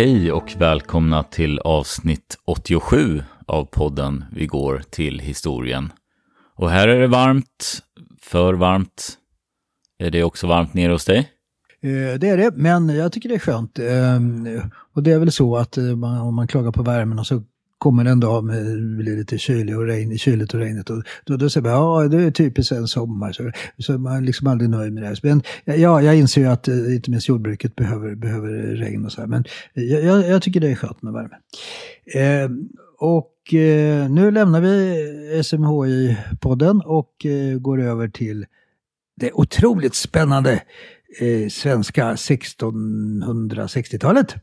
Hej och välkomna till avsnitt 87 av podden Vi går till historien. Och här är det varmt, för varmt. Är det också varmt nere hos dig? Eh, det är det, men jag tycker det är skönt. Ehm, och det är väl så att eh, man, om man klagar på värmen och så kommer en dag med blir lite kylig och regn, kyligt och regnigt. Och då, då säger man ja det är typiskt en sommar. Så, så man är liksom aldrig nöjd med det. här. Men ja, jag inser ju att eh, inte minst jordbruket behöver, behöver regn och så här. Men jag, jag, jag tycker det är skönt med värme. Eh, och eh, nu lämnar vi SMHI-podden och eh, går över till det otroligt spännande eh, svenska 1660-talet.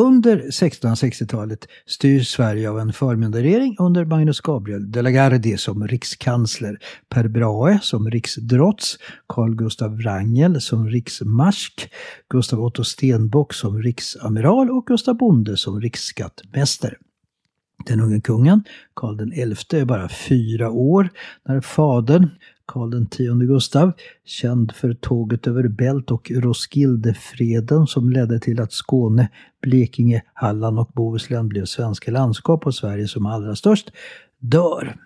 Under 1660-talet styrs Sverige av en förmyndarregering under Magnus Gabriel de la Gardie som rikskansler, Per Brahe som riksdrots, Carl Gustav Wrangel som riksmarsk, Gustav Otto Stenbock som riksamiral och Gustav Bonde som riksskattmästare. Den unge kungen, Karl XI, är bara fyra år när fadern, Karl X Gustav, känd för tåget över Bält och Roskildefreden som ledde till att Skåne, Blekinge, Halland och Bohuslän blev svenska landskap och Sverige som allra störst, dör.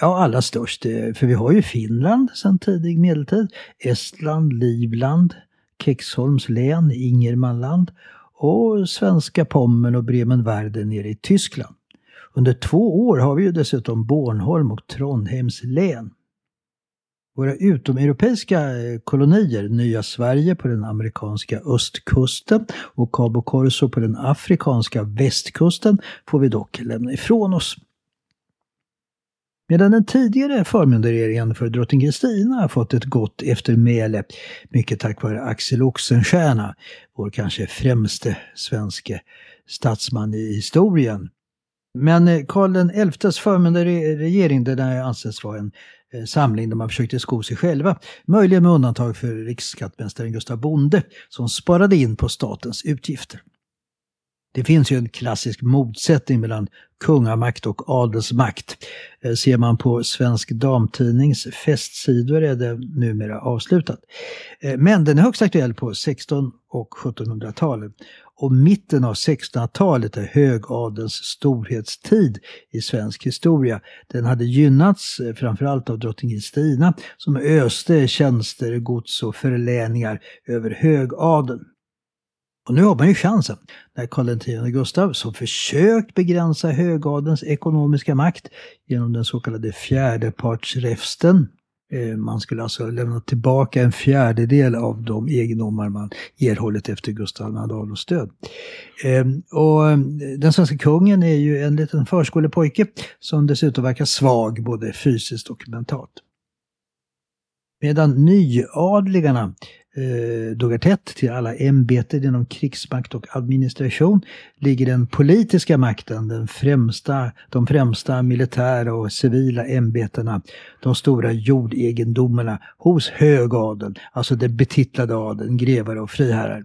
Ja, allra störst, eh, för vi har ju Finland sedan tidig medeltid, Estland, Livland, Kexholms län, Ingermanland och svenska Pommern och Bremenwerden nere i Tyskland. Under två år har vi ju dessutom Bornholm och Trondheims län. Våra utomeuropeiska eh, kolonier, Nya Sverige på den amerikanska östkusten och Cabo Corso på den afrikanska västkusten får vi dock lämna ifrån oss. Medan den tidigare förmyndarregeringen för drottning Kristina har fått ett gott eftermäle, mycket tack vare Axel Oxenstierna, vår kanske främste svenske statsman i historien. Men eh, Karl XIs förmyndarregering den har vara en eh, samling där man försökte sko sig själva. Möjligen med undantag för riksskattmästaren Gustav Bonde som sparade in på statens utgifter. Det finns ju en klassisk motsättning mellan kungamakt och adelsmakt. Eh, ser man på Svensk Damtidnings festsidor är det numera avslutat. Men den är högst aktuell på 16 och 1700-talet. Och mitten av 1600-talet är högadelns storhetstid i svensk historia. Den hade gynnats eh, framförallt av drottning Kristina som öste tjänster, gods och förläningar över högadeln. Och nu har man ju chansen när Karl X Gustav, som försökt begränsa högadens ekonomiska makt genom den så kallade fjärdepartsräfsten, Eh, man skulle alltså lämna tillbaka en fjärdedel av de egendomar man erhållit efter Gustav II Adolfs död. Ehm, och eh, den svenska kungen är ju en liten förskolepojke som dessutom verkar svag både fysiskt och mentalt. Medan nyadlingarna eh, duggar till alla ämbeten inom krigsmakt och administration ligger den politiska makten, den främsta, de främsta militära och civila ämbetena, de stora jordegendomarna hos högadeln, alltså den betitlade adeln, grevar och friherrar.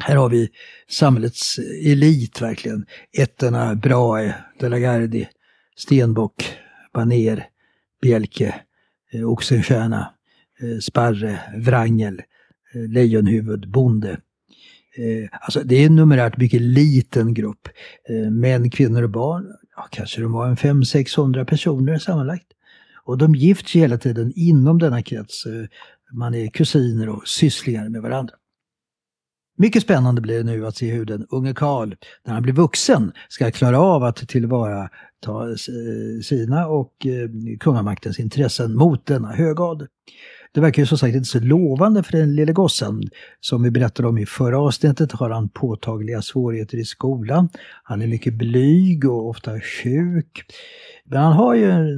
Här har vi samhällets elit verkligen. Ätterna Brahe, De la Gardie, Stenbock, Baner, Bjelke, eh, Oxenstierna, eh, Sparre, Wrangel, Eh, lejonhuvudbonde. Eh, alltså det är en numerärt mycket liten grupp. Eh, män, kvinnor och barn, ja, kanske de var en 500-600 personer sammanlagt. Och de gifts hela tiden inom denna krets. Man är kusiner och sysslingar med varandra. Mycket spännande blir det nu att se hur den unge Karl, när han blir vuxen, ska klara av att tillvarata sina och kungamaktens intressen mot denna högad. Det verkar ju som sagt inte så lovande för den lille gossen. Som vi berättade om i förra avsnittet har han påtagliga svårigheter i skolan. Han är mycket blyg och ofta sjuk. Men han har ju en,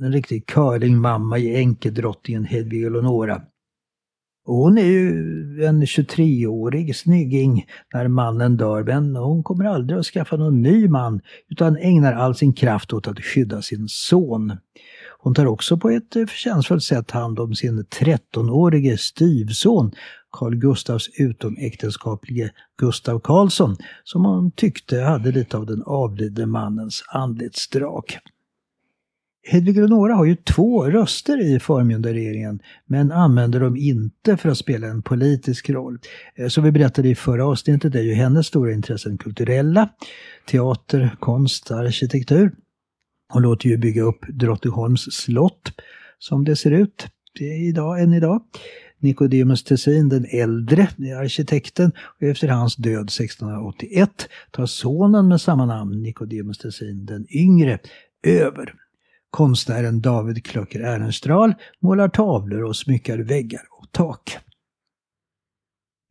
en riktig curlingmamma i enkedrottningen Hedvig Eleonora. hon är ju en 23-årig snygging när mannen dör men hon kommer aldrig att skaffa någon ny man utan ägnar all sin kraft åt att skydda sin son. Hon tar också på ett eh, förtjänstfullt sätt hand om sin 13-årige styvson Carl Gustavs utomäktenskaplige Gustav Karlsson som hon tyckte hade lite av den avlidne mannens anletsdrag. Hedvig Eleonora har ju två röster i förmyndarregeringen men använder dem inte för att spela en politisk roll. Eh, som vi berättade i förra avsnittet är ju hennes stora intressen kulturella, teater, konst, arkitektur. Hon låter ju bygga upp Drottningholms slott som det ser ut idag, än idag. Nicodemus Tessin den äldre, arkitekten, och efter hans död 1681 tar sonen med samma namn, Nicodemus Tessin den yngre, över. Konstnären David Klöcker Ehrenstrahl målar tavlor och smyckar väggar och tak.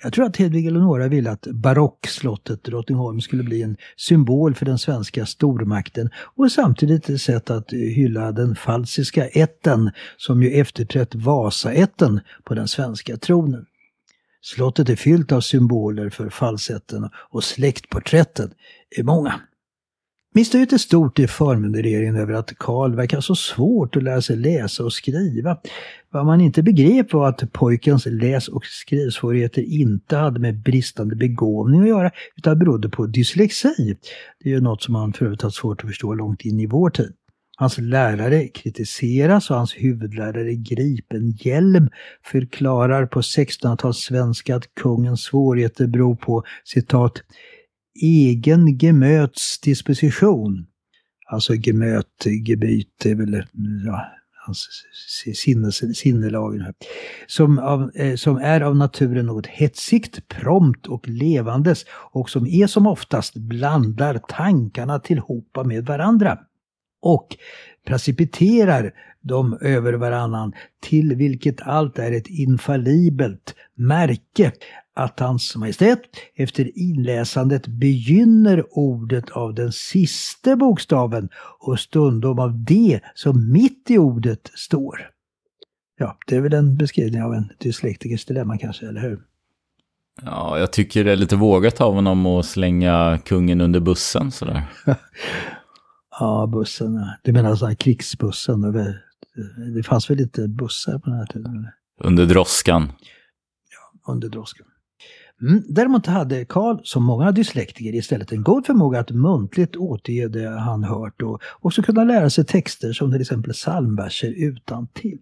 Jag tror att Hedvig Eleonora ville att barockslottet Drottningholm skulle bli en symbol för den svenska stormakten och samtidigt ett sätt att hylla den falsiska ätten som ju efterträtt Vasaätten på den svenska tronen. Slottet är fyllt av symboler för falsätten och släktporträtten är många. Missnöjet är stort i förmyndarregeringen över att Karl verkar så svårt att lära sig läsa och skriva. Vad man inte begrep var att pojkens läs och skrivsvårigheter inte hade med bristande begåvning att göra, utan berodde på dyslexi. Det är ju något som man för övrigt har svårt att förstå långt in i vår tid. Hans lärare kritiseras och hans huvudlärare Gripenhjelm förklarar på 1600-tals svenska att kungens svårigheter beror på citat egen gemöts disposition. Alltså gemöt, gebyt, är väl ja, hans sinnes, sinnelagen. Som, av, eh, som är av naturen något hetsigt, prompt och levandes och som är som oftast blandar tankarna tillhopa med varandra. Och precipiterar dem över varannan till vilket allt är ett infallibelt märke att hans majestät efter inläsandet begynner ordet av den sista bokstaven och stundom av det som mitt i ordet står. Ja, det är väl en beskrivning av en dyslektikers dilemma kanske, eller hur? Ja, jag tycker det är lite vågat av honom att slänga kungen under bussen sådär. ja, bussen. Du menar sådana här krigsbussen? Det fanns väl lite bussar på den här tiden? Under droskan. Ja, under droskan. Mm. Däremot hade Karl, som många dyslektiker, istället en god förmåga att muntligt återge det han hört och också kunna lära sig texter som till exempel psalmverser utan till.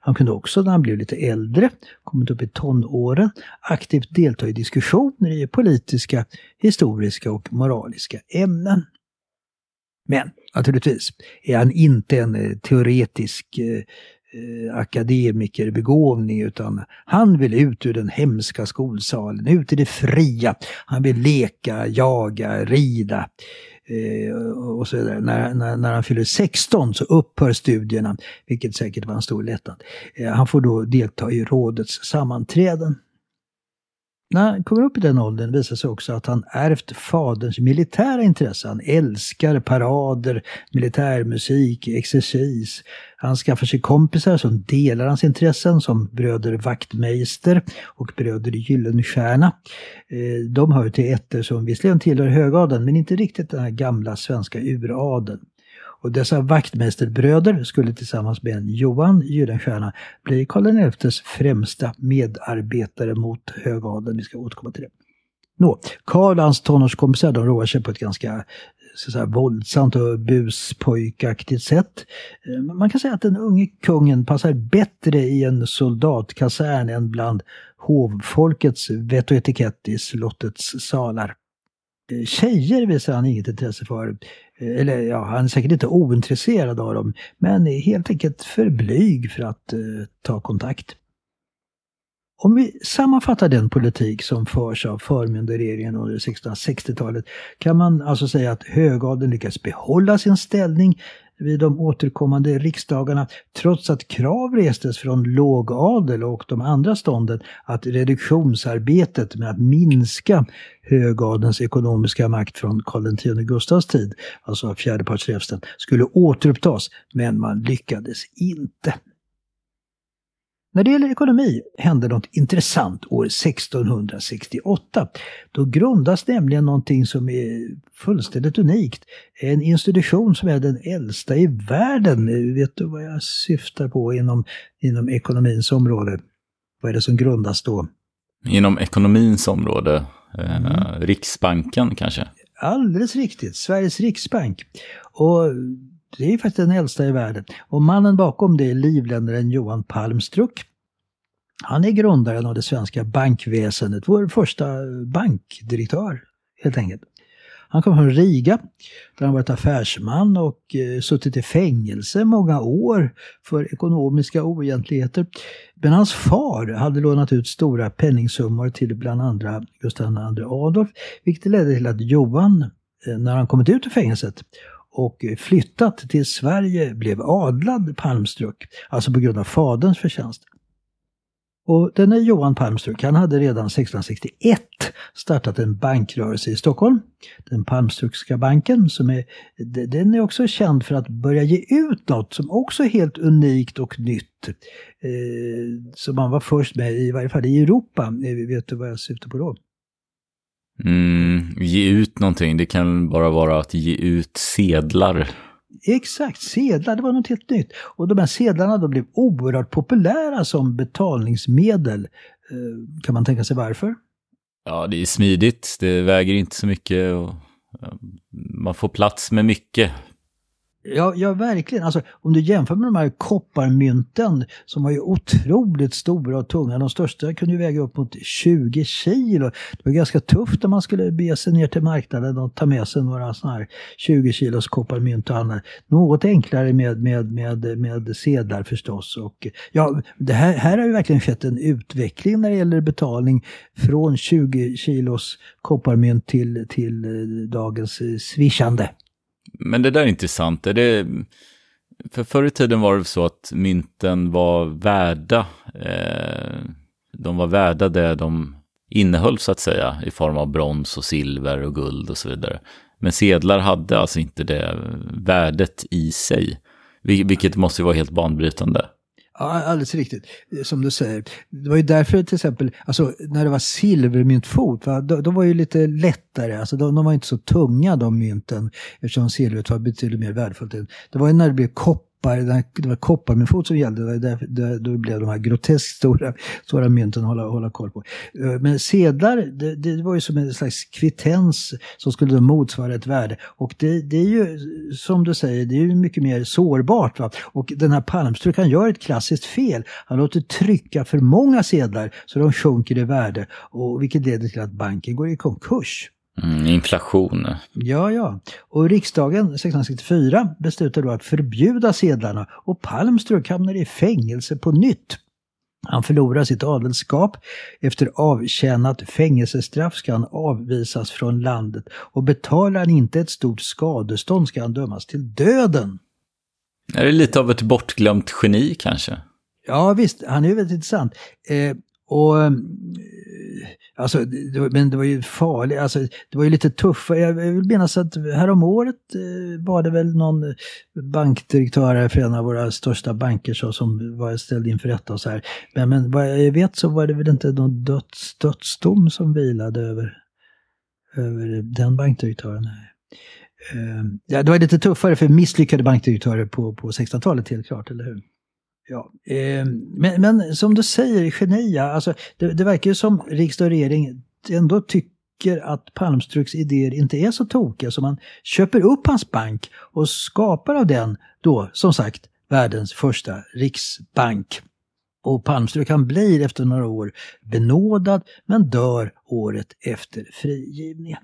Han kunde också när han blev lite äldre, kommit upp i tonåren, aktivt delta i diskussioner i politiska, historiska och moraliska ämnen. Men naturligtvis är han inte en eh, teoretisk eh, eh akademikerbegåvning utan han vill ut ur den hemska skolsalen, ut i det fria. Han vill leka, jaga, rida eh, och så vidare. När, när, när, han fyller 16 så upphör studierna, vilket säkert var en stor lättnad. Eh, han får då delta i rådets sammanträden. När han kommer upp i den åldern visar sig också att han ärvt faderns militära intresse. Han älskar parader, militärmusik, exercis. Han skaffar sig kompisar som delar hans intressen som bröder Wachtmeister och bröder Gyllenstierna. Eh, de hör till ätter som visserligen tillhör högadeln men inte riktigt den här gamla svenska uradeln. Och dessa vaktmästerbröder skulle tillsammans med en Johan Gyllenstierna bli Karl XIs främsta medarbetare mot högadeln. Vi ska återkomma till det. Nå, Karl och hans tonårskompisar de roar sig på ett ganska så säga, våldsamt och buspojkaktigt sätt. Eh, man kan säga att den unge kungen passar bättre i en soldatkasern än bland hovfolkets vett och etikett i slottets salar. Eh, tjejer visar han inget intresse för. Eller ja, han är säkert inte ointresserad av dem, men är helt enkelt för blyg för att eh, ta kontakt. Om vi sammanfattar den politik som förs av förmyndarregeringen under 1660-talet kan man alltså säga att högadeln lyckas behålla sin ställning vid de återkommande riksdagarna trots att krav restes från lågadel och de andra stånden att reduktionsarbetet med att minska högadelns ekonomiska makt från Karl X Gustavs tid, alltså fjärdepartsräfsten, skulle återupptas, men man lyckades inte. När det gäller ekonomi hände något intressant år 1668. Då grundas nämligen någonting som är fullständigt unikt. En institution som är den äldsta i världen. Vet du vad jag syftar på inom, inom ekonomins område? Vad är det som grundas då? Inom ekonomins område? Eh, mm. Riksbanken kanske? Alldeles riktigt, Sveriges riksbank. Och det är faktiskt den äldsta i världen. Och mannen bakom det är livländaren Johan Palmstruck. Han är grundaren av det svenska bankväsendet, vår första bankdirektör helt enkelt. Han kom från Riga, där han varit affärsman och eh, suttit i fängelse många år för ekonomiska oegentligheter. Men hans far hade lånat ut stora penningsummor till bland andra Gustav II Adolf, vilket ledde till att Johan, eh, när han kommit ut ur fängelset och flyttat till Sverige blev adlad Palmstruck, alltså på grund av faderns förtjänst. Och denne Johan Palmstruck, han hade redan 1661 startat en bankrörelse i Stockholm. Den Palmstruckska banken, som är, den är också känd för att börja ge ut något som också är helt unikt och nytt. Eh, som man var först med, i varje fall i Europa. Eh, vet du vad jag syftar på då? Mm, ge ut någonting, det kan bara vara att ge ut sedlar. Exakt, sedlar, det var något helt nytt. Och de här sedlarna då blev oerhört populära som betalningsmedel. Eh, kan man tänka sig varför? Ja, det är smidigt, det väger inte så mycket och man får plats med mycket Ja, ja, verkligen. Alltså, om du jämför med de här kopparmynten som var ju otroligt stora och tunga. De största kunde ju väga upp mot 20 kilo. Det var ganska tufft när man skulle bege sig ner till marknaden och ta med sig några sådana här 20 kilos kopparmynt och annat. Något enklare med, med, med, med sedlar förstås. Och, ja, det här, här har ju verkligen skett en utveckling när det gäller betalning från 20 kilos kopparmynt till, till eh, dagens eh, swishande. Men det där är intressant. Är det, för förr i tiden var det så att mynten var värda, eh, de var värda det de innehöll så att säga i form av brons och silver och guld och så vidare. Men sedlar hade alltså inte det värdet i sig, vilket måste vara helt banbrytande. Ja, alldeles riktigt. Som du säger. Det var ju därför till exempel, alltså när det var silvermyntfot, va, de, de var ju lite lättare, alltså de, de var inte så tunga de mynten eftersom silvret var betydligt mer värdefullt. Det var ju när det blev koppar koppar, det var kopparmyntfot som gällde. Där, där, då blev de här groteskt stora, stora mynten att hålla, hålla koll på. Eh, men sedlar, det, det, var ju som en slags kvittens som skulle motsvara ett värde. Och det, det, är ju, som du säger, det är ju mycket mer sårbart. Va? Och den här Palmstruck, han gör ett klassiskt fel. Han låter trycka för många sedlar så de sjunker i värde. Och vilket leder till att banken går i konkurs. Mm, inflation. Ja, ja. Och riksdagen 1664 beslutade då att förbjuda sedlarna och Palmstruck hamnade i fängelse på nytt. Han förlorar sitt adelskap. Efter avtjänat fängelsestraff ska han avvisas från landet och betalar han inte ett stort skadestånd ska han dömas till döden. Är det lite av ett bortglömt geni kanske? Ja visst, han är väldigt intressant. Eh, och Alltså, det var, men det var ju farligt, alltså, det var ju lite tuffare. Jag vill minnas att häromåret eh, var det väl någon bankdirektör för en av våra största banker så, som var ställd inför rätta och så här. Men, men vad jag vet så var det väl inte någon döds, dödsdom som vilade över, över den bankdirektören. Eh, ja, det var lite tuffare för misslyckade bankdirektörer på, på 1600-talet helt klart, eller hur? Ja, eh, men, men, som du säger, genia, alltså, det, det verkar ju som riksdag och regering ändå tycker att Palmstruks idéer inte är så tokiga så man köper upp hans bank och skapar av den då, som sagt, världens första riksbank. Och Palmstruk han blir efter några år benådad men dör året efter frigivningen.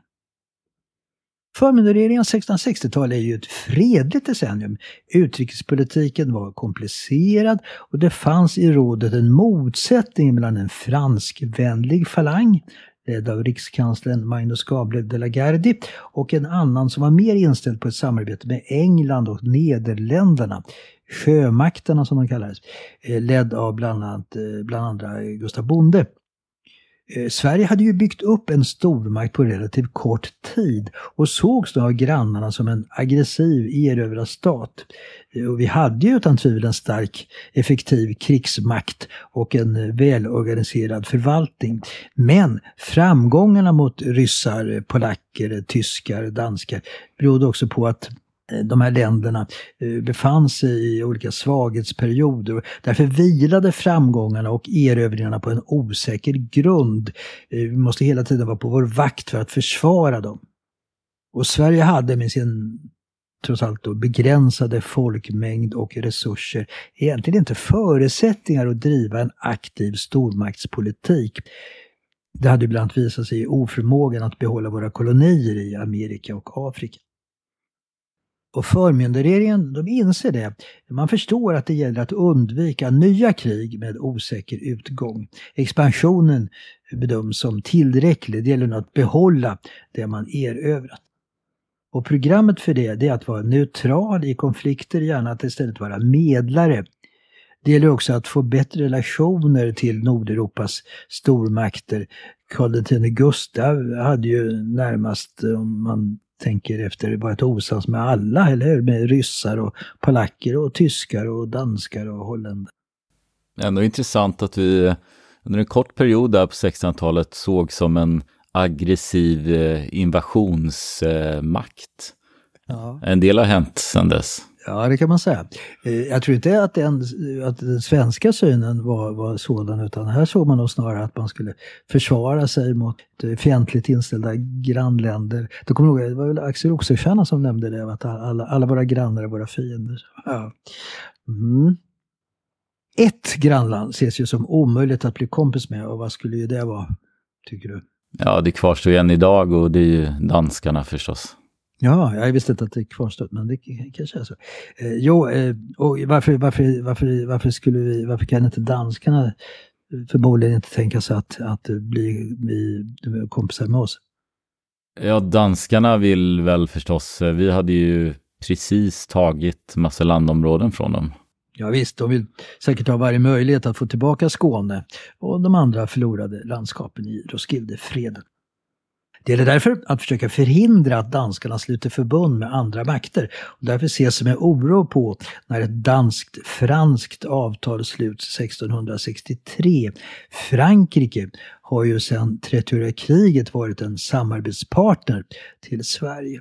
Förmyndarregeringens 1660-tal är ju ett fredligt decennium. Utrikespolitiken var komplicerad och det fanns i rådet en motsättning mellan en franskvänlig falang ledd av rikskanslern Magnus Gabriel de la Gardie och en annan som var mer inställd på ett samarbete med England och Nederländerna. Sjömakterna som de kallades, eh, ledd av bland, annat, eh, bland andra Gustav Bonde. Eh, Sverige hade ju byggt upp en stormakt på relativt kort tid och sågs då av grannarna som en aggressiv erövrarstat. Eh, och vi hade ju utan tvivel en stark, effektiv krigsmakt och en eh, välorganiserad förvaltning. Men framgångarna mot ryssar, polacker, tyskar, danskar berodde också på att Eh, de här länderna eh, befann sig i olika svaghetsperioder. Därför vilade framgångarna och erövringarna på en osäker grund. Eh, vi måste hela tiden vara på vår vakt för att försvara dem. Och Sverige hade med sin trots allt då, begränsade folkmängd och resurser egentligen inte förutsättningar att driva en aktiv stormaktspolitik. Det hade ibland visat sig i oförmågan att behålla våra kolonier i Amerika och Afrika. Och förmyndarregeringen, de inser det. Man förstår att det gäller att undvika nya krig med osäker utgång. Expansionen bedöms som tillräcklig. Det gäller nu att behålla det man erövrat. Och programmet för det, det är att vara neutral i konflikter, gärna att istället vara medlare. Det gäller också att få bättre relationer till Nordeuropas stormakter. Karl X Gustav hade ju närmast, om man tänker efter, varit osams med alla, eller hur? Med ryssar och polacker och tyskar och danskar och holländare. Ändå intressant att vi under en kort period där på 1600-talet såg som en aggressiv eh, invasionsmakt. Ja. En del har hänt sedan dess. Ja, det kan man säga. Eh, jag tror inte att den, att den svenska synen var, var sådan, utan här såg man nog snarare att man skulle försvara sig mot eh, fientligt inställda grannländer. Du kommer ihåg, det var väl Axel Oxenstierna som nämnde det, att alla, alla våra grannar är våra fiender. Ja. Mm. Ett grannland ses ju som omöjligt att bli kompis med och vad skulle ju det vara, tycker du? Ja, det kvarstår ju än idag och det är ju danskarna förstås. Ja, jag visste inte att det kvarstod, men det kanske är så. Eh, jo, eh, och varför, varför, varför, varför, skulle vi, varför kan inte danskarna förmodligen inte tänka sig att, att bli, bli kompisar med oss? Ja, danskarna vill väl förstås, eh, vi hade ju precis tagit massa landområden från dem. Ja, visst, de vill säkert ha varje möjlighet att få tillbaka Skåne och de andra förlorade landskapen i Roskildefreden. Det gäller därför att försöka förhindra att danskarna sluter förbund med andra makter. Och därför ses med oro på när ett danskt-franskt avtal sluts 1663. Frankrike har ju sedan 30-åriga kriget varit en samarbetspartner till Sverige.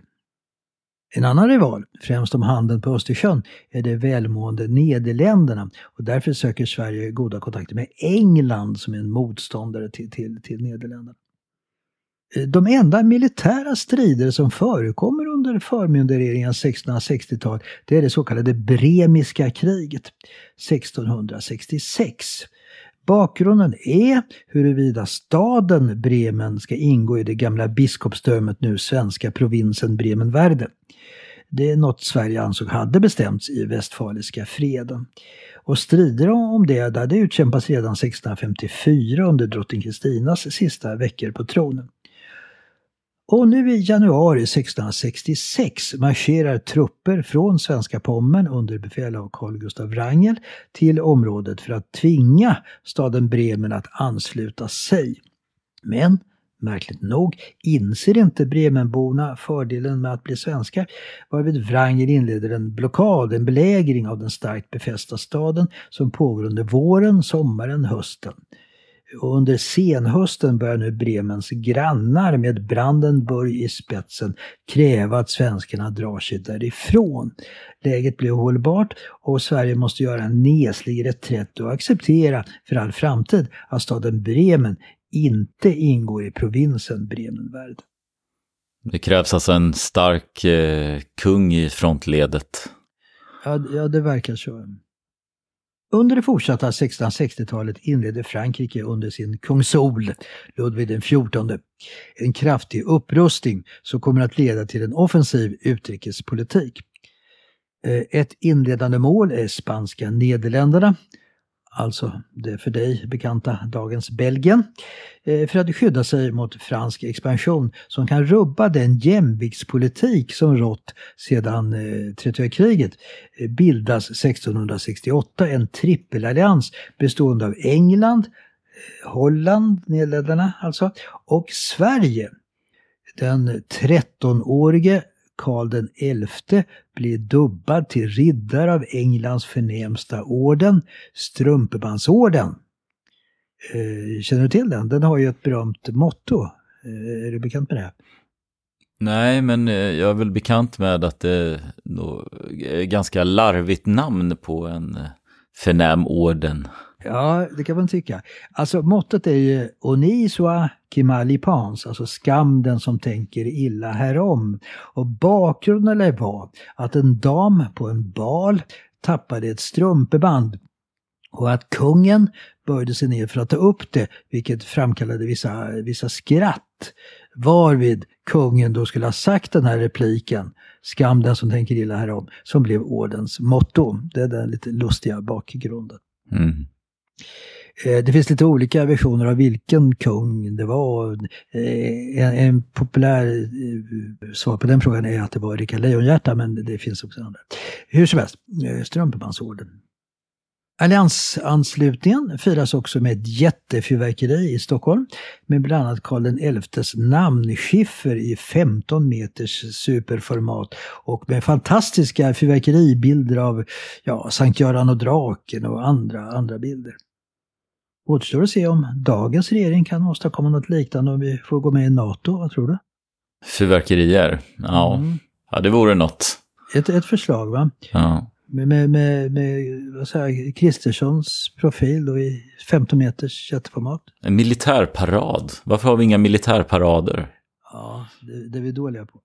En annan rival, främst om handeln på Östersjön, är det välmående Nederländerna och därför söker Sverige goda kontakter med England som är en motståndare till, till, till Nederländerna. Eh, de enda militära strider som förekommer under förmyndarregeringens 1660-tal, det är det så kallade Bremiska kriget 1666. Bakgrunden är huruvida staden Bremen ska ingå i det gamla biskopsdömet, nu svenska provinsen Bremenvärde. Det är något Sverige ansåg hade bestämts i Westfaliska freden. Och strider om det det utkämpas redan 1654 under drottning Kristinas sista veckor på tronen. Och nu i januari 1666 marscherar trupper från svenska Pommern under befäl av Carl Gustav Wrangel till området för att tvinga staden Bremen att ansluta sig. Men Märkligt nog inser inte Bremenborna fördelen med att bli svenskar, varvid Wrangel inleder en blockad, en belägring av den starkt befästa staden som pågår under våren, sommaren, hösten. Och under senhösten börjar nu Bremens grannar med Brandenburg i spetsen kräva att svenskarna drar sig därifrån. Läget blir ohållbart och Sverige måste göra en neslig reträtt och acceptera för all framtid att staden Bremen inte ingår i provinsen Bremenvärd. Det krävs alltså en stark eh, kung i frontledet. Ja, ja, det verkar så. Under det fortsatta 1660-talet inledde Frankrike under sin kung Sol, Ludvig XIV, en kraftig upprustning som kommer att leda till en offensiv utrikespolitik. Eh, ett inledande mål är spanska Nederländerna alltså det för dig bekanta dagens Belgien, eh, för att skydda sig mot fransk expansion som kan rubba den jämviktspolitik som rått sedan eh, 30-kriget. Eh, bildas 1668 en trippelallians bestående av England, Holland, Nederländerna alltså, och Sverige. Den 13-årige Karl XI blir dubbad till riddare av Englands förnämsta orden, Strumpebandsorden. Eh, känner du till den? Den har ju ett berömt motto. Eh, är du bekant med det? Nej, men eh, jag är väl bekant med att det är ett eh, ganska larvigt namn på en eh, förnäm orden. Ja, det kan man tycka. Alltså mottot är ju Oniswa Kimalipans, alltså skam den som tänker illa härom. Och bakgrunden lär vara att en dam på en bal tappade ett strumpeband och att kungen böjde sig ner för att ta upp det, vilket framkallade vissa, vissa skratt. Varvid kungen då skulle ha sagt den här repliken, skam den som tänker illa härom, som blev ordens motto. Det är den lite lustiga bakgrunden. Mm. Eh, det finns lite olika versioner av vilken kung det var. Eh, en, en populär eh, svar på den frågan är att det var Rikard Lejonhjärta, men det finns också andra. Hur som helst, Strumpebandsorden. Alliansanslutningen firas också med ett jättefyrverkeri i Stockholm med bland annat Karl XIs namnskiffer i 15 meters superformat och med fantastiska fyrverkeribilder av ja, Sankt Göran och draken och andra, andra bilder. Återstår att se om dagens regering kan åstadkomma något liknande om vi får gå med i NATO, vad tror du? Fyrverkerier? Ja, mm. ja det vore något. Ett, ett förslag va? Ja. Med, med, med, med vad säger, Kristerssons profil då i 15 meters jätteformat. En militärparad? Varför har vi inga militärparader? Ja, det, det är vi dåliga på.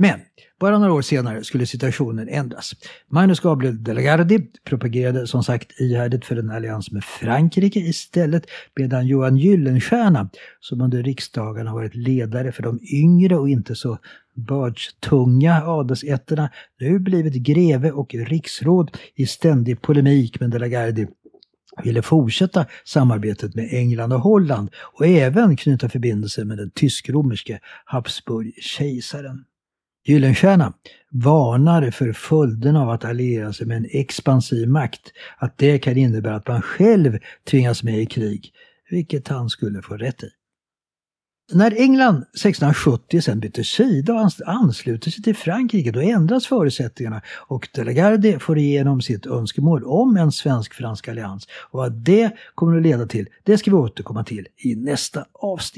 Men bara några år senare skulle situationen ändras. Magnus Gabriel de la Gardie propagerade som sagt ihärdigt för en allians med Frankrike istället medan Johan Gyllenstierna, som under riksdagarna varit ledare för de yngre och inte så bördstunga adelsätterna, nu blivit greve och riksråd i ständig polemik med de la Gardie ville fortsätta samarbetet med England och Holland och även knyta förbindelser med den tysk-romerske Habsburg-kejsaren. Gyllenstierna varnar för följderna av att alliera sig med en expansiv makt, att det kan innebära att man själv tvingas med i krig, vilket han skulle få rätt i. När England 1670 sen byter sida och ansluter sig till Frankrike, då ändras förutsättningarna och de Delagarde får igenom sitt önskemål om en svensk-fransk allians. Och vad det kommer att leda till, det ska vi återkomma till i nästa avsnitt.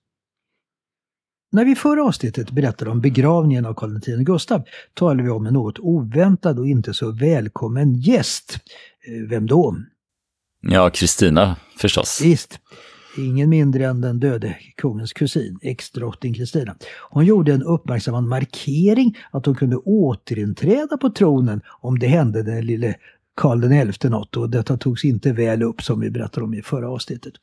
När vi förra avsnittet berättade om begravningen av Karl X Gustav talade vi om en något oväntad och inte så välkommen gäst. Eh, Vem då? Ja, Kristina förstås. Visst. Ingen mindre än den döde kungens kusin, ex-drottning Kristina. Hon gjorde en uppmärksammad markering att hon kunde återinträda på tronen om det hände den lille Karl XI något och detta togs inte väl upp som vi berättade om i förra avsnittet.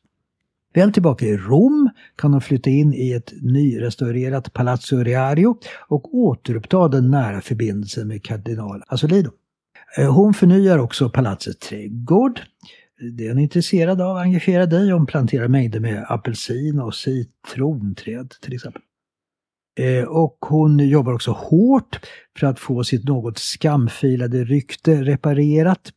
Väl tillbaka i Rom kan hon flytta in i ett nyrestaurerat Palazzo Riario och återuppta den nära förbindelsen med kardinal Asolino. Eh, hon förnyar också palatsets trädgård. Det är hon intresserad av, engagerad i. Hon planterar mängder med apelsin och citronträd till exempel. Eh, och hon jobbar också hårt för att få sitt något skamfilade rykte reparerat.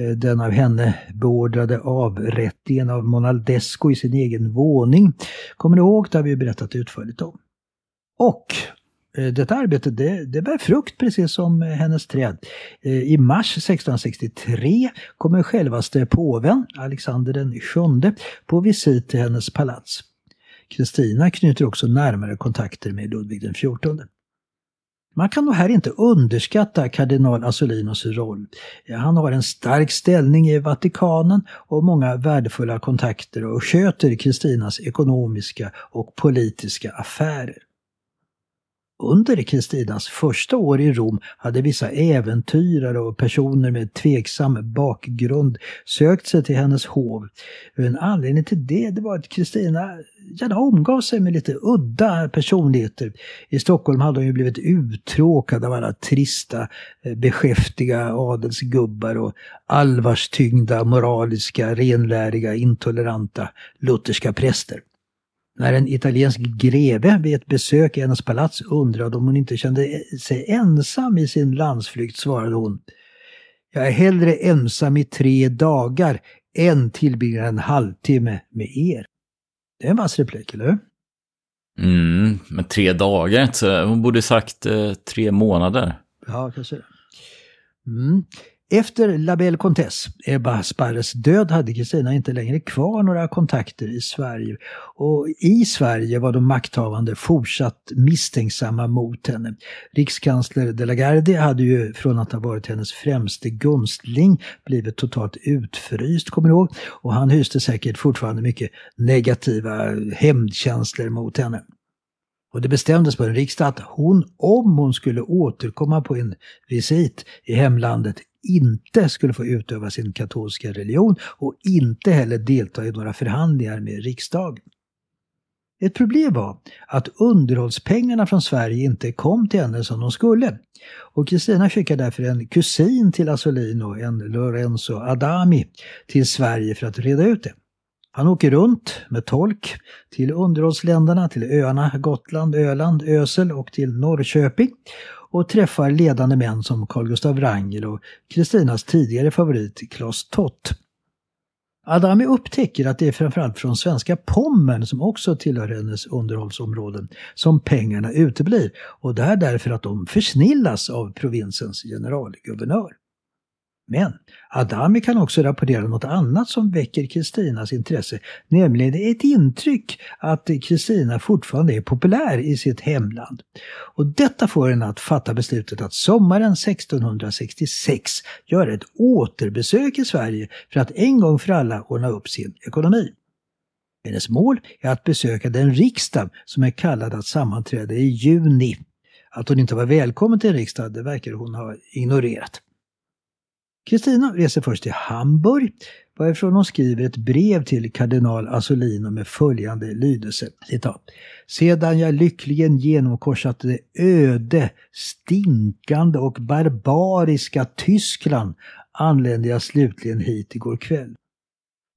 Eh, den av henne beordrade avrättningen av Monaldesco i sin egen våning. Kommer ni ihåg? Det har vi berättat utförligt om. Och eh, detta arbete det, det bär frukt precis som eh, hennes träd. I mars 1663 kommer självaste påven, Alexander den sjunde, på visit till hennes palats. Kristina knyter också närmare kontakter med Ludvig den XIV. Man kan nog här inte underskatta kardinal Assolinos roll. Han har en stark ställning i Vatikanen och många värdefulla kontakter och sköter Kristinas ekonomiska och politiska affärer. Under Kristinas första år i Rom hade vissa äventyrare och personer med tveksam bakgrund sökt sig till hennes hov. En anledning till det, det var att Kristina gärna omgav sig med lite udda personligheter. I Stockholm hade hon ju blivit uttråkad av alla trista, eh, beskäftiga adelsgubbar och allvarstyngda, moraliska, renläriga, intoleranta lutherska präster. När en italiensk greve vid ett besök i hennes palats undrade om hon inte kände sig ensam i sin landsflykt svarade hon Jag är hellre ensam i tre dagar än tillbringar en halvtimme med er. Det är en vass replik, eller hur? Mm, men tre dagar, hon borde sagt eh, tre månader. Ja, kanske det. Mm. Efter La Belle Comtesse, Ebba Sparres död, hade Kristina inte längre kvar några kontakter i Sverige. Och i Sverige var de makthavande fortsatt misstänksamma mot henne. Rikskansler De la Gardie hade ju från att ha varit hennes främste gunstling blivit totalt utfryst, kommer du ihåg? Och han hyste säkert fortfarande mycket negativa hämndkänslor mot henne. Och det bestämdes på en riksdag att hon, om hon skulle återkomma på en visit i hemlandet, inte skulle få utöva sin katolska religion och inte heller delta i några förhandlingar med riksdagen. Ett problem var att underhållspengarna från Sverige inte kom till henne som de skulle. Och Kristina skickade därför en kusin till Asolino, en Lorenzo Adami, till Sverige för att reda ut det. Han åker runt med tolk till underhållsländerna, till öarna Gotland, Öland, Ösel och till Norrköping och träffar ledande män som Carl Gustav Wrangel och Kristinas tidigare favorit Klas Tott. Adami upptäcker att det är framförallt från svenska Pommern, som också tillhör hennes underhållsområden, som pengarna uteblir. Och det är därför att de försnillas av provinsens generalguvernör. Men Adami kan också rapportera något annat som väcker Kristinas intresse, nämligen ett intryck att Kristina fortfarande är populär i sitt hemland. Och detta får henne att fatta beslutet att sommaren 1666 göra ett återbesök i Sverige för att en gång för alla ordna upp sin ekonomi. Hennes mål är att besöka den riksdag som är kallad att sammanträda i juni. Att hon inte var välkommen till riksdagen, det verkar hon ha ignorerat. Kristina reser först till Hamburg varifrån hon skriver ett brev till kardinal Asolino med följande lydelse. Citat. Sedan jag lyckligen genomkorsat det öde, stinkande och barbariska Tyskland anlände jag slutligen hit igår kväll.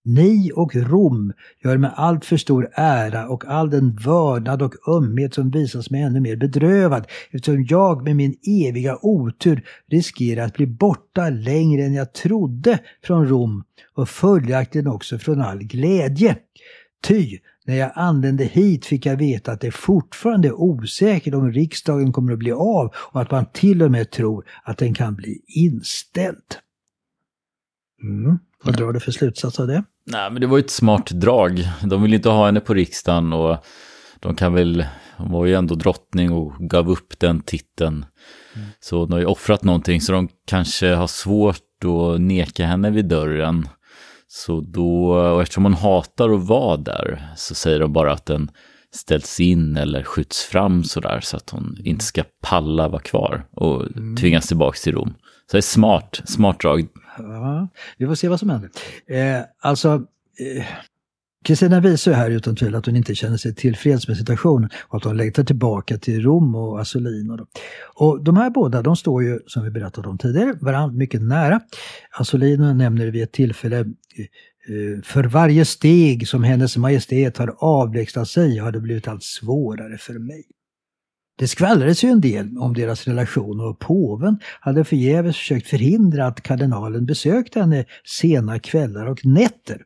Ni och Rom gör med allt för stor ära och all den vördnad och ömhet som visas mig ännu mer bedrövad eftersom jag med min eviga otur riskerar att bli borta längre än jag trodde från Rom och följaktligen också från all glädje. Ty när jag anlände hit fick jag veta att det fortfarande är osäkert om riksdagen kommer att bli av och att man till och med tror att den kan bli inställd. Mm. Vad drar du för slutsats av det? Nej, men det var ju ett smart drag. De vill inte ha henne på riksdagen och de kan väl, hon var ju ändå drottning och gav upp den titeln. Mm. Så de har ju offrat någonting så de kanske har svårt att neka henne vid dörren. Så då, och eftersom hon hatar att vara där så säger de bara att den ställs in eller skjuts fram sådär så att hon inte ska palla vara kvar och mm. tvingas tillbaka till Rom. Så det är smart, smart drag. Ja, vi får se vad som händer. Eh, alltså, eh, Kristina visar ju här utan tvivel att hon inte känner sig tillfreds med situationen och att hon längtar tillbaka till Rom och Asolino. Då. Och de här båda, de står ju, som vi berättade om tidigare, varandra mycket nära. Asolino nämner vid ett tillfälle eh, eh, för varje steg som hennes majestät har avlägsnat sig har det blivit allt svårare för mig. Det skvallrades ju en del om deras relation och påven hade förgäves försökt förhindra att kardinalen besökte henne sena kvällar och nätter.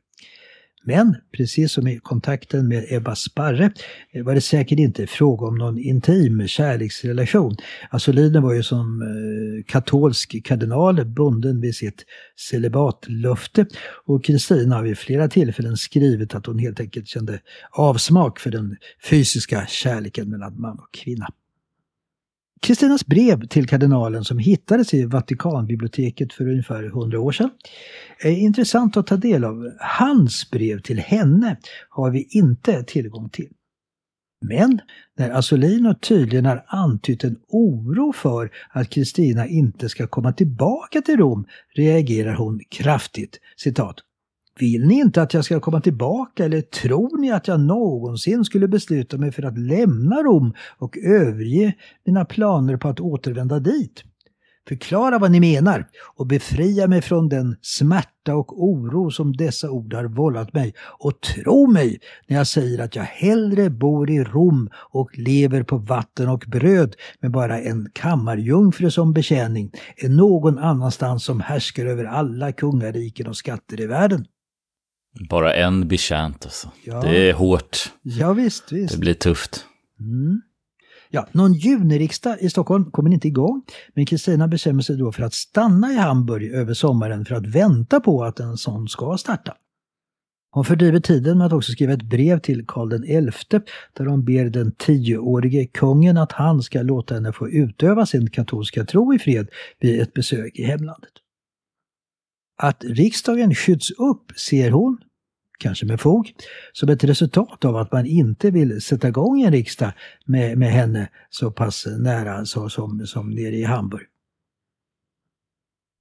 Men precis som i kontakten med Ebba Sparre eh, var det säkert inte fråga om någon intim kärleksrelation. Alltså, Asolino var ju som eh, katolsk kardinal bunden vid sitt celibatlöfte och Kristina har vid flera tillfällen skrivit att hon helt enkelt kände avsmak för den fysiska kärleken mellan man och kvinna. Kristinas brev till kardinalen som hittades i Vatikanbiblioteket för ungefär 100 år sedan är intressant att ta del av. Hans brev till henne har vi inte tillgång till. Men när Asolino tydligen har antytt en oro för att Kristina inte ska komma tillbaka till Rom reagerar hon kraftigt. Citat. Vill ni inte att jag ska komma tillbaka eller tror ni att jag någonsin skulle besluta mig för att lämna Rom och överge mina planer på att återvända dit? Förklara vad ni menar och befria mig från den smärta och oro som dessa ord har vållat mig. Och tro mig när jag säger att jag hellre bor i Rom och lever på vatten och bröd med bara en kammarjungfru som betjäning än någon annanstans som härskar över alla kungariken och skatter i världen. Bara en betjänt alltså. Ja. Det är hårt. Ja, visst, visst. Det blir tufft. Mm. Ja, någon juniriksdag i Stockholm kommer inte igång, men Kristina bestämmer sig då för att stanna i Hamburg över sommaren för att vänta på att en sån ska starta. Hon fördriver tiden med att också skriva ett brev till Karl XI där hon ber den tioårige kungen att han ska låta henne få utöva sin katolska tro i fred vid ett besök i hemlandet. Att riksdagen skjuts upp ser hon, kanske med fog, som ett resultat av att man inte vill sätta igång en riksdag med, med henne så pass nära så, som, som nere i Hamburg.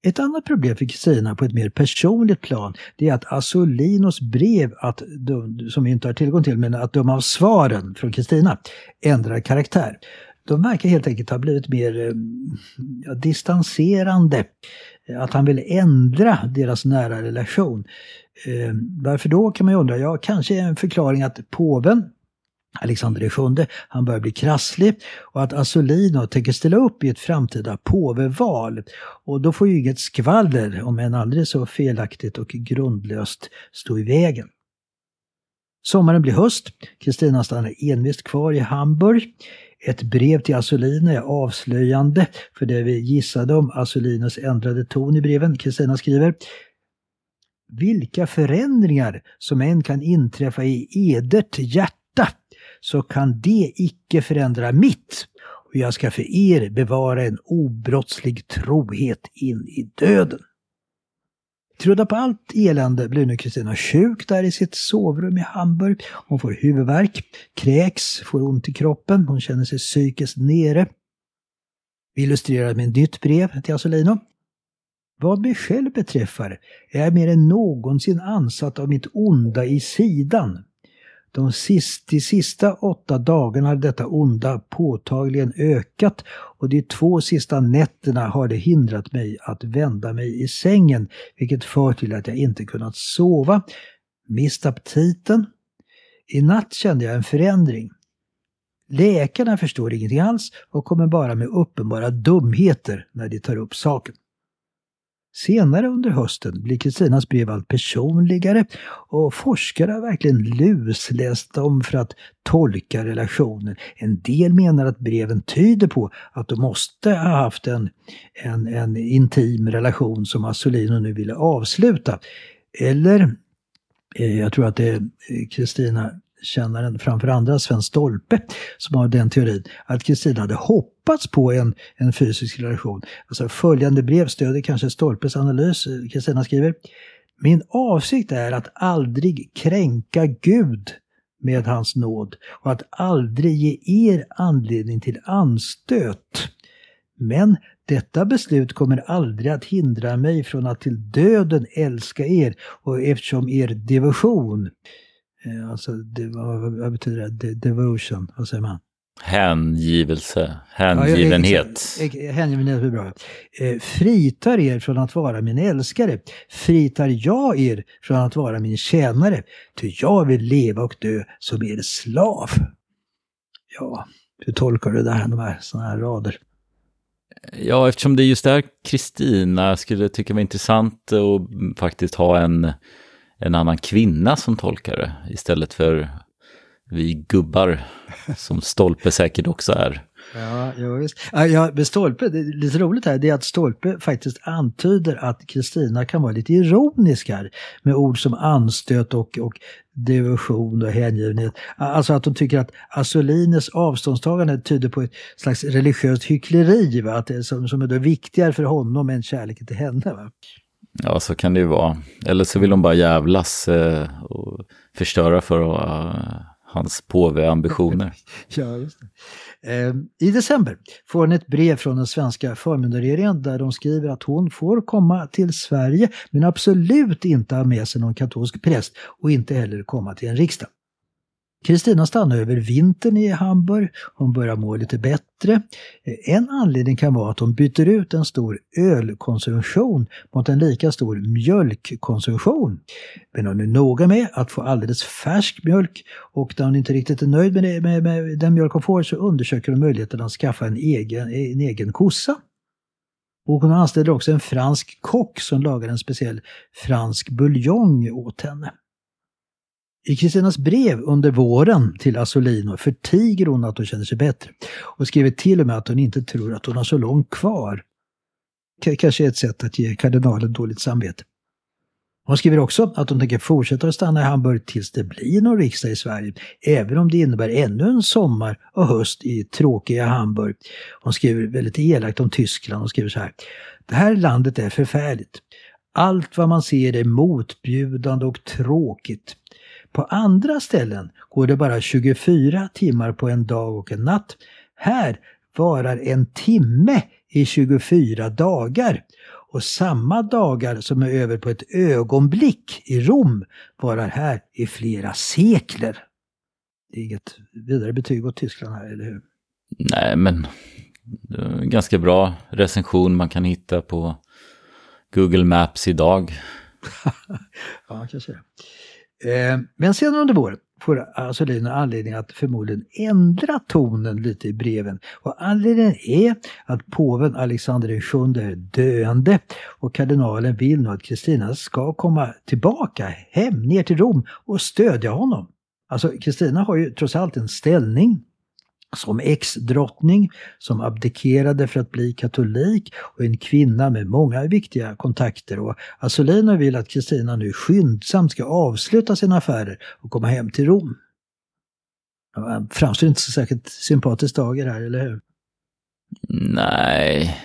Ett annat problem för Kristina på ett mer personligt plan det är att Assolinos brev, att, som vi inte har tillgång till, men att döma av svaren från Kristina, ändrar karaktär. De verkar helt enkelt ha blivit mer eh, ja, distanserande. Att han vill ändra deras nära relation. Eh, varför då kan man ju undra. Ja, kanske en förklaring att påven Alexander VII, han börjar bli krasslig och att Assolino tänker ställa upp i ett framtida påveval. Och då får ju inget skvaller, om än aldrig så felaktigt och grundlöst, stå i vägen. Sommaren blir höst. Kristina stannar envist kvar i Hamburg. Ett brev till Assolino är avslöjande för det vi gissade om Assolinos ändrade ton i breven. Kristina skriver vilka förändringar som än kan inträffa i edert hjärta så kan det icke förändra mitt och jag ska för er bevara en obrottslig trohet in i döden. Trodda på allt elände blir nu Kristina sjuk där i sitt sovrum i Hamburg. Hon får huvudvärk, kräks, får ont i kroppen, hon känner sig psykiskt nere. Vi illustrerar med ett nytt brev till Asolino. Vad mig själv beträffar är jag mer än någonsin ansatt av mitt onda i sidan. De sista, de sista åtta dagarna har detta onda påtagligen ökat och de två sista nätterna har det hindrat mig att vända mig i sängen, vilket för till att jag inte kunnat sova, mist aptiten. I natt kände jag en förändring. Läkarna förstår ingenting alls och kommer bara med uppenbara dumheter när de tar upp saken. Senare under hösten blir Kristinas brev allt personligare och forskare har verkligen lusläst dem för att tolka relationen. En del menar att breven tyder på att de måste ha haft en, en, en intim relation som Assolino nu ville avsluta. Eller, eh, jag tror att det är eh, Kristina kännaren framför andra, Sven Stolpe, som har den teorin, att Kristina hade hoppats på en, en fysisk relation. Alltså följande brev stöder kanske Stolpes analys. Eh, Kristina skriver Min avsikt är att aldrig kränka Gud med hans nåd och att aldrig ge er anledning till anstöt. Men detta beslut kommer aldrig att hindra mig från att till döden älska er och eftersom er devotion alltså, det, vad, vad betyder det? De, devotion, vad säger man? Hängivelse, hängivenhet. Ja, hängivenhet är bra. Eh, fritar er från att vara min älskare. Fritar jag er från att vara min tjänare. Ty jag vill leva och dö som er slav. Ja, hur tolkar du det här, de här sådana här rader? Ja, eftersom det är just där Kristina skulle tycka var intressant att faktiskt ha en en annan kvinna som tolkar det istället för vi gubbar som Stolpe säkert också är. Ja, ja visst. Ja, med Stolpe, det är lite roligt här, det är att Stolpe faktiskt antyder att Kristina kan vara lite ironisk här med ord som anstöt och, och devotion och hängivenhet. Alltså att de tycker att Assolines avståndstagande tyder på ett slags religiöst hyckleri, va? Att det är som, som är då viktigare för honom än kärleken till henne. Va? Ja, så kan det ju vara. Eller så vill de bara jävlas eh, och förstöra för uh, hans påveambitioner. ja, just det. Eh, I december får hon ett brev från den svenska förmyndarregeringen där de skriver att hon får komma till Sverige men absolut inte ha med sig någon katolsk präst och inte heller komma till en riksdag. Kristina stannar över vintern i Hamburg. Hon börjar må lite bättre. Eh, en anledning kan vara att hon byter ut en stor ölkonsumtion mot en lika stor mjölkkonsumtion. Men hon är noga med att få alldeles färsk mjölk och när hon inte riktigt är nöjd med, det, med, med den mjölk hon får så undersöker hon möjligheten att skaffa en egen, en egen kossa. Och hon anställer också en fransk kock som lagar en speciell fransk buljong åt henne. I Kristinas brev under våren till Asolino förtiger hon att hon känner sig bättre och skriver till och med att hon inte tror att hon har så långt kvar. K kanske ett sätt att ge kardinalen dåligt samvete. Hon skriver också att hon tänker fortsätta att stanna i Hamburg tills det blir någon riksdag i Sverige, även om det innebär ännu en sommar och höst i tråkiga Hamburg. Hon skriver väldigt elakt om Tyskland och skriver så här. Det här landet är förfärligt. Allt vad man ser är motbjudande och tråkigt. På andra ställen går det bara 24 timmar på en dag och en natt. Här varar en timme i 24 dagar. Och samma dagar som är över på ett ögonblick i Rom varar här i flera sekler. Det är inget vidare betyg åt Tyskland här, eller hur? Nej, men ganska bra recension man kan hitta på Google Maps idag. ja, kanske det. Eh, men sen under våren får alltså Asolin anledning att förmodligen ändra tonen lite i breven. Och anledningen är att påven Alexander VII är döende och kardinalen vill nu att Kristina ska komma tillbaka hem ner till Rom och stödja honom. Alltså Kristina har ju trots allt en ställning som ex-drottning som abdikerade för att bli katolik och en kvinna med många viktiga kontakter. Och Assolino vill att Kristina nu skyndsamt ska avsluta sina affärer och komma hem till Rom. Han framstår inte så särskilt sympatisk dager här, eller hur? Nej.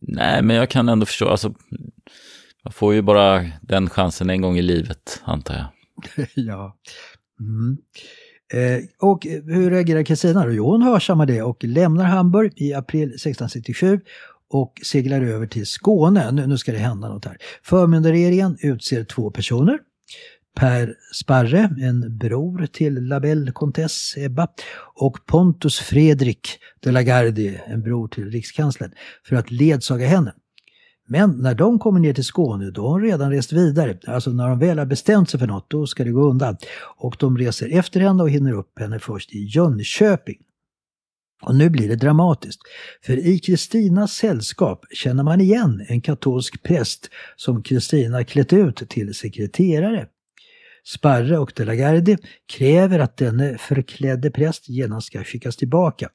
Nej, men jag kan ändå förstå, alltså Man får ju bara den chansen en gång i livet, antar jag. ja. Mm. Eh, och hur reagerar Kristina då? Jo, hon hörsammar det och lämnar Hamburg i april 1667 och seglar över till Skåne. Nu, nu ska det hända något här. Förmyndarregeringen utser två personer. Per Sparre, en bror till Labelle Comtesse Ebba, och Pontus Fredrik de la Gardie, en bror till rikskanslern, för att ledsaga henne. Men när de kommer ner till Skåne, då har hon redan rest vidare. Alltså när de väl har bestämt sig för något, då ska det gå undan. Och de reser efter henne och hinner upp henne först i Jönköping. Och nu blir det dramatiskt. För i Kristinas sällskap känner man igen en katolsk präst som Kristina klätt ut till sekreterare. Sparre och De la Gardie kräver att denne förklädde präst genast ska skickas tillbaka.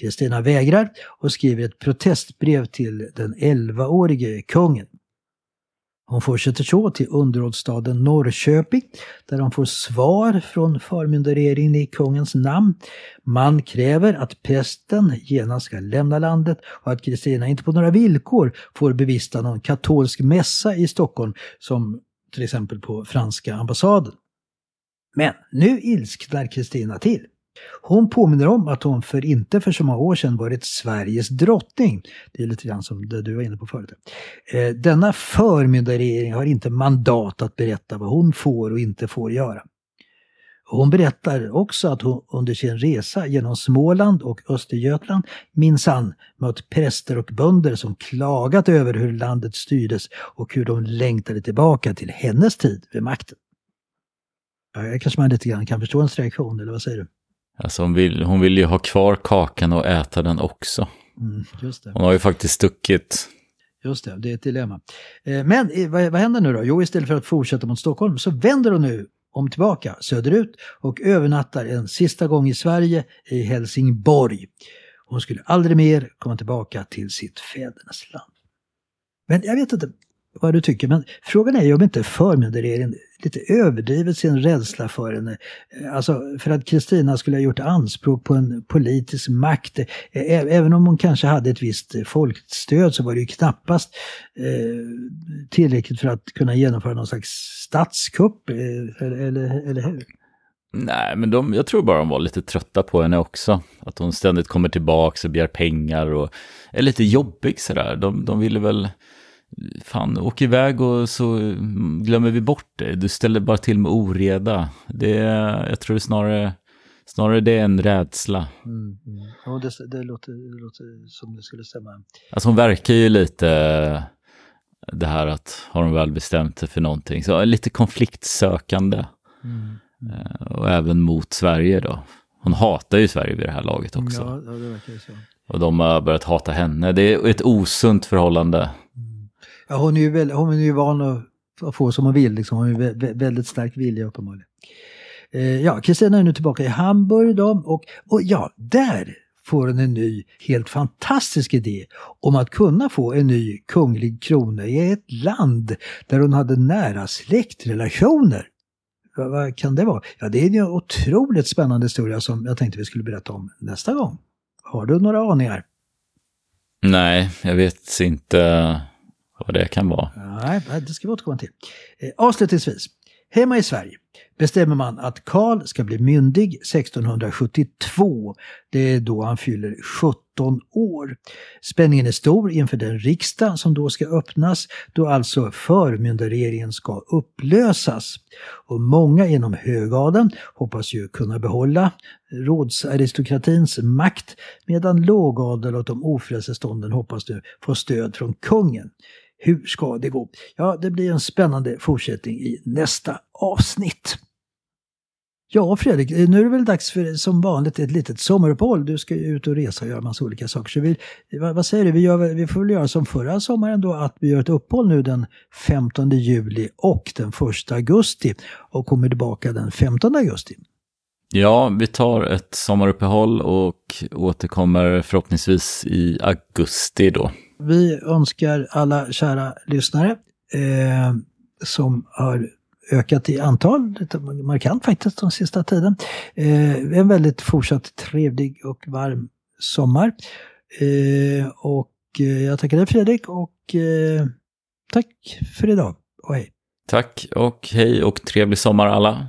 Kristina vägrar och skriver ett protestbrev till den 11-årige kungen. Hon fortsätter så till underrådsstaden Norrköping där hon får svar från förmyndarregeringen i kungens namn. Man kräver att prästen genast ska lämna landet och att Kristina inte på några villkor får bevista någon katolsk mässa i Stockholm som till exempel på franska ambassaden. Men nu ilsknar Kristina till. Hon påminner om att hon för inte för så många år sedan varit Sveriges drottning. Det är lite grann som det du var inne på förut. Eh, denna förmyndarregering har inte mandat att berätta vad hon får och inte får göra. Hon berättar också att hon under sin resa genom Småland och Östergötland minsann mött präster och bönder som klagat över hur landet styrdes och hur de längtade tillbaka till hennes tid vid makten. Ja, kanske man lite grann kan förstå hennes reaktion, eller vad säger du? Alltså hon vill, hon vill ju ha kvar kakan och äta den också. Mm, hon har ju faktiskt stuckit. Just det, det är ett dilemma. Eh, men eh, vad, vad händer nu då? Jo, istället för att fortsätta mot Stockholm så vänder hon nu om tillbaka söderut och övernattar en sista gång i Sverige i Helsingborg. Hon skulle aldrig mer komma tillbaka till sitt fädernesland. Men jag vet inte vad du tycker, men frågan är ju om inte förmyndarregeringen lite överdrivet sin rädsla för henne. Eh, alltså för att Kristina skulle ha gjort anspråk på en politisk makt. Eh, även om hon kanske hade ett visst eh, folkstöd så var det ju knappast eh, tillräckligt för att kunna genomföra någon slags statskupp, eh, eller, eller hur? Nej, men de, jag tror bara de var lite trötta på henne också. Att hon ständigt kommer tillbaka och begär pengar och är lite jobbig sådär. De, de ville väl fan, åk iväg och så glömmer vi bort det. Du ställer bara till med oreda. Det, jag tror snarare, snarare det är en rädsla. Mm, mm. Ja, det, det, låter, det låter som det skulle stämma. Alltså hon verkar ju lite det här att har hon väl bestämt sig för någonting, så lite konfliktsökande. Mm, mm. Eh, och även mot Sverige då. Hon hatar ju Sverige vid det här laget också. Ja, det verkar så. Och de har börjat hata henne. Det är ett osunt förhållande. Ja, hon är ju, väl, hon är ju van att få som hon vill, liksom. hon har ju väldigt stark vilja uppenbarligen. Eh, ja, Kristina är nu tillbaka i Hamburg då, och, och ja, där får hon en ny, helt fantastisk idé om att kunna få en ny kunglig krona i ett land där hon hade nära släktrelationer. Vad, vad kan det vara? Ja, det är en otroligt spännande historia som jag tänkte vi skulle berätta om nästa gång. Har du några aningar? Nej, jag vet inte vad det kan vara. Nej, det ska vi återkomma till. Eh, avslutningsvis, hemma i Sverige bestämmer man att Karl ska bli myndig 1672. Det är då han fyller 17 år. Spänningen är stor inför den riksdag som då ska öppnas, då alltså förmyndarregeringen ska upplösas. Och många inom högadeln hoppas ju kunna behålla rådsaristokratins makt, medan lågadel och de ofrälse stånden hoppas nu få stöd från kungen. Hur ska det gå? Ja, det blir en spännande fortsättning i nästa avsnitt. Ja, Fredrik, nu är det väl dags för som vanligt ett litet sommaruppehåll. Du ska ju ut och resa och göra massa olika saker. Så vi, vad, vad säger du? Vi, gör, vi får väl göra som förra sommaren då, att vi gör ett uppehåll nu den 15 juli och den 1 augusti och kommer tillbaka den 15 augusti. Ja, vi tar ett sommaruppehåll och återkommer förhoppningsvis i augusti då. Vi önskar alla kära lyssnare eh, som har ökat i antal, lite markant faktiskt den sista tiden. Eh, en väldigt fortsatt trevlig och varm sommar. Eh, och eh, jag tackar dig Fredrik och eh, Tack för idag och hej. Tack och hej och trevlig sommar alla.